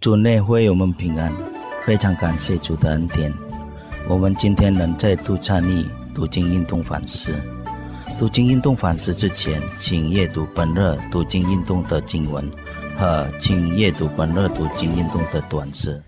主内会友们平安，非常感谢主的恩典。我们今天能再度参与读经运动反思。读经运动反思之前，请阅读本日读经运动的经文和请阅读本日读经运动的短诗。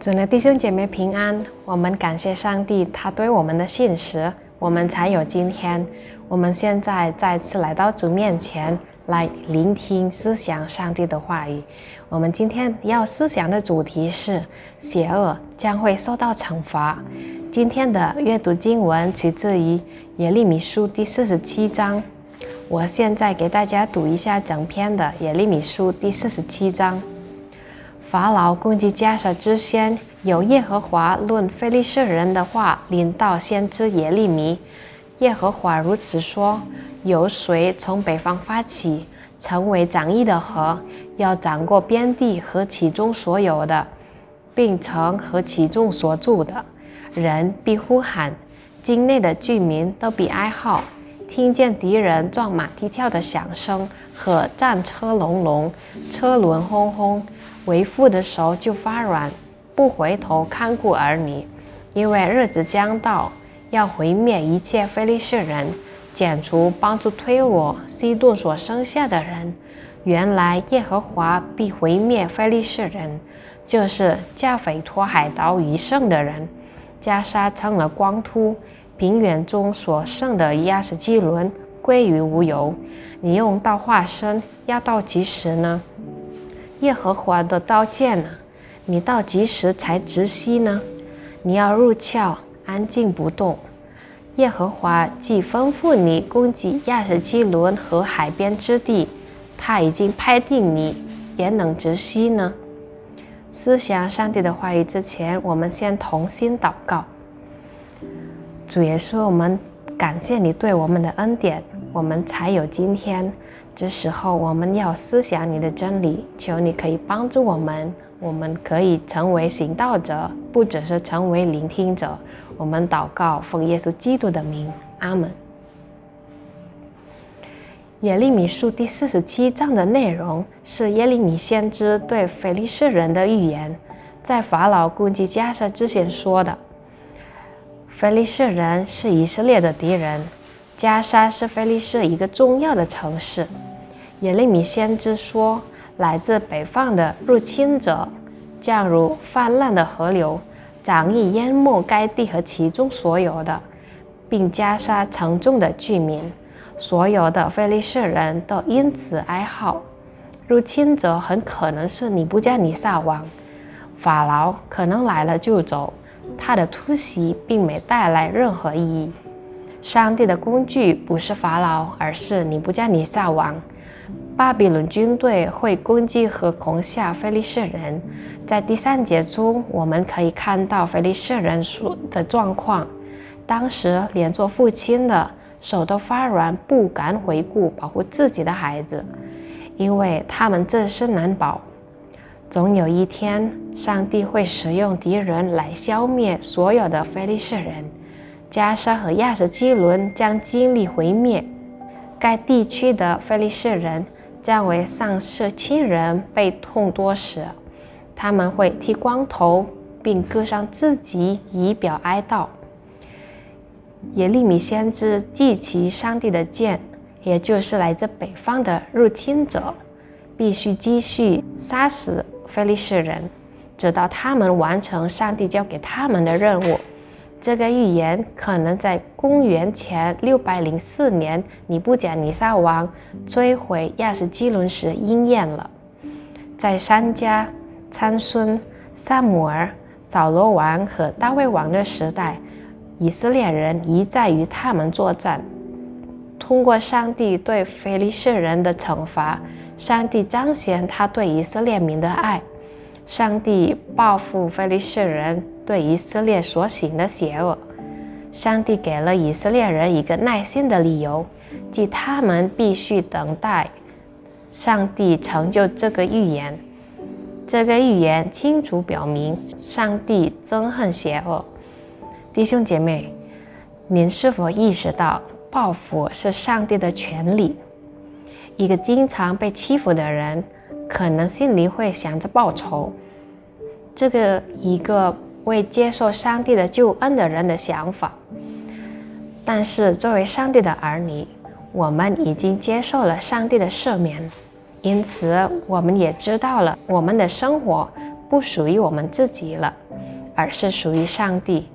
主内弟兄姐妹平安，我们感谢上帝，他对我们的信实，我们才有今天。我们现在再次来到主面前。来聆听思想上帝的话语。我们今天要思想的主题是：邪恶将会受到惩罚。今天的阅读经文取自于耶利米书第四十七章。我现在给大家读一下整篇的耶利米书第四十七章。法老攻击加沙之先，有耶和华论非利士人的话临到先知耶利米。耶和华如此说。由水从北方发起，成为涨溢的河，要掌过边地和其中所有的，并城和其中所住的人必呼喊，境内的居民都必哀号，听见敌人撞马蹄跳的响声和战车隆隆，车轮轰轰，为父的手就发软，不回头看顾儿女，因为日子将到，要毁灭一切非利士人。剪除帮助推罗、西顿所生下的人。原来耶和华必毁灭非利士人，就是加斐托海岛余剩的人。加沙成了光秃，平原中所剩的亚什基伦归于无有。你用刀化身，要到几时呢？耶和华的刀剑呢？你到几时才直息呢？你要入鞘，安静不动。耶和华既吩咐你攻击亚什基伦和海边之地，他已经拍定你也能直息呢。思想上帝的话语之前，我们先同心祷告。主耶稣，我们感谢你对我们的恩典，我们才有今天。这时候，我们要思想你的真理，求你可以帮助我们，我们可以成为行道者，不只是成为聆听者。我们祷告，奉耶稣基督的名，阿门。耶利米书第四十七章的内容是耶利米先知对腓利士人的预言，在法老攻击加沙之前说的。腓利士人是以色列的敌人，加沙是腓利士一个重要的城市。耶利米先知说，来自北方的入侵者降如泛滥的河流。早已淹没该地和其中所有的，并加沙城中的居民。所有的非利士人都因此哀号。入侵者很可能是尼布加尼撒王。法老可能来了就走，他的突袭并没带来任何意义。上帝的工具不是法老，而是尼布加尼撒王。巴比伦军队会攻击和攻下菲利士人。在第三节中，我们可以看到菲利士人说的状况。当时连做父亲的手都发软，不敢回顾保护自己的孩子，因为他们自身难保。总有一天，上帝会使用敌人来消灭所有的菲利士人。加沙和亚什基伦将经历毁灭。该地区的菲利士人将为丧失亲人悲痛多时，他们会剃光头并割伤自己以表哀悼。耶利米先知记起上帝的剑，也就是来自北方的入侵者，必须继续杀死菲利士人，直到他们完成上帝交给他们的任务。这个预言可能在公元前六百零四年尼布甲尼撒王摧毁亚什基伦时应验了。在三家、参孙、萨姆尔、扫罗王和大卫王的时代，以色列人一再与他们作战。通过上帝对非利士人的惩罚，上帝彰显他对以色列民的爱。上帝报复非利士人对以色列所行的邪恶。上帝给了以色列人一个耐心的理由，即他们必须等待上帝成就这个预言。这个预言清楚表明，上帝憎恨邪恶。弟兄姐妹，您是否意识到报复是上帝的权利？一个经常被欺负的人。可能心里会想着报仇。这个一个未接受上帝的救恩的人的想法。但是作为上帝的儿女，我们已经接受了上帝的赦免，因此我们也知道了我们的生活不属于我们自己了，而是属于上帝。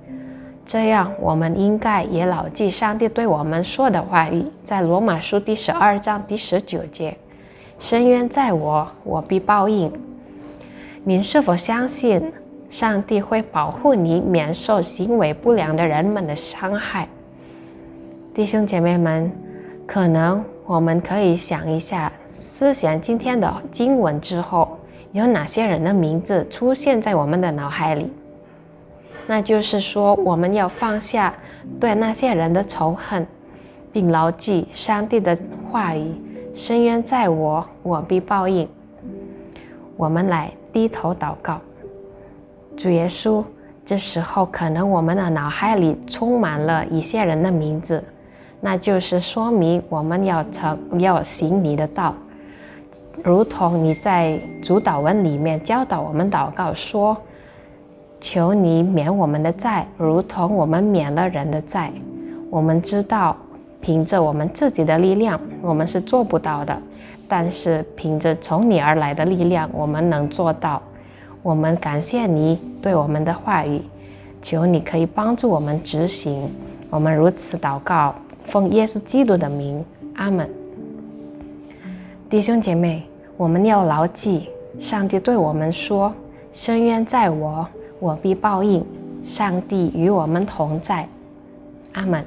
这样，我们应该也牢记上帝对我们说的话语，在罗马书第十二章第十九节：“深渊在我，我必报应。”您是否相信上帝会保护你免受行为不良的人们的伤害？弟兄姐妹们，可能我们可以想一下，思想今天的经文之后，有哪些人的名字出现在我们的脑海里？那就是说，我们要放下对那些人的仇恨，并牢记上帝的话语：“深渊在我，我必报应。”我们来低头祷告，主耶稣。这时候，可能我们的脑海里充满了一些人的名字，那就是说明我们要成要行你的道，如同你在主导文里面教导我们祷告说。求你免我们的债，如同我们免了人的债。我们知道，凭着我们自己的力量，我们是做不到的；但是凭着从你而来的力量，我们能做到。我们感谢你对我们的话语，求你可以帮助我们执行。我们如此祷告，奉耶稣基督的名，阿门。弟兄姐妹，我们要牢记，上帝对我们说：“深渊在我。”我必报应，上帝与我们同在，阿门。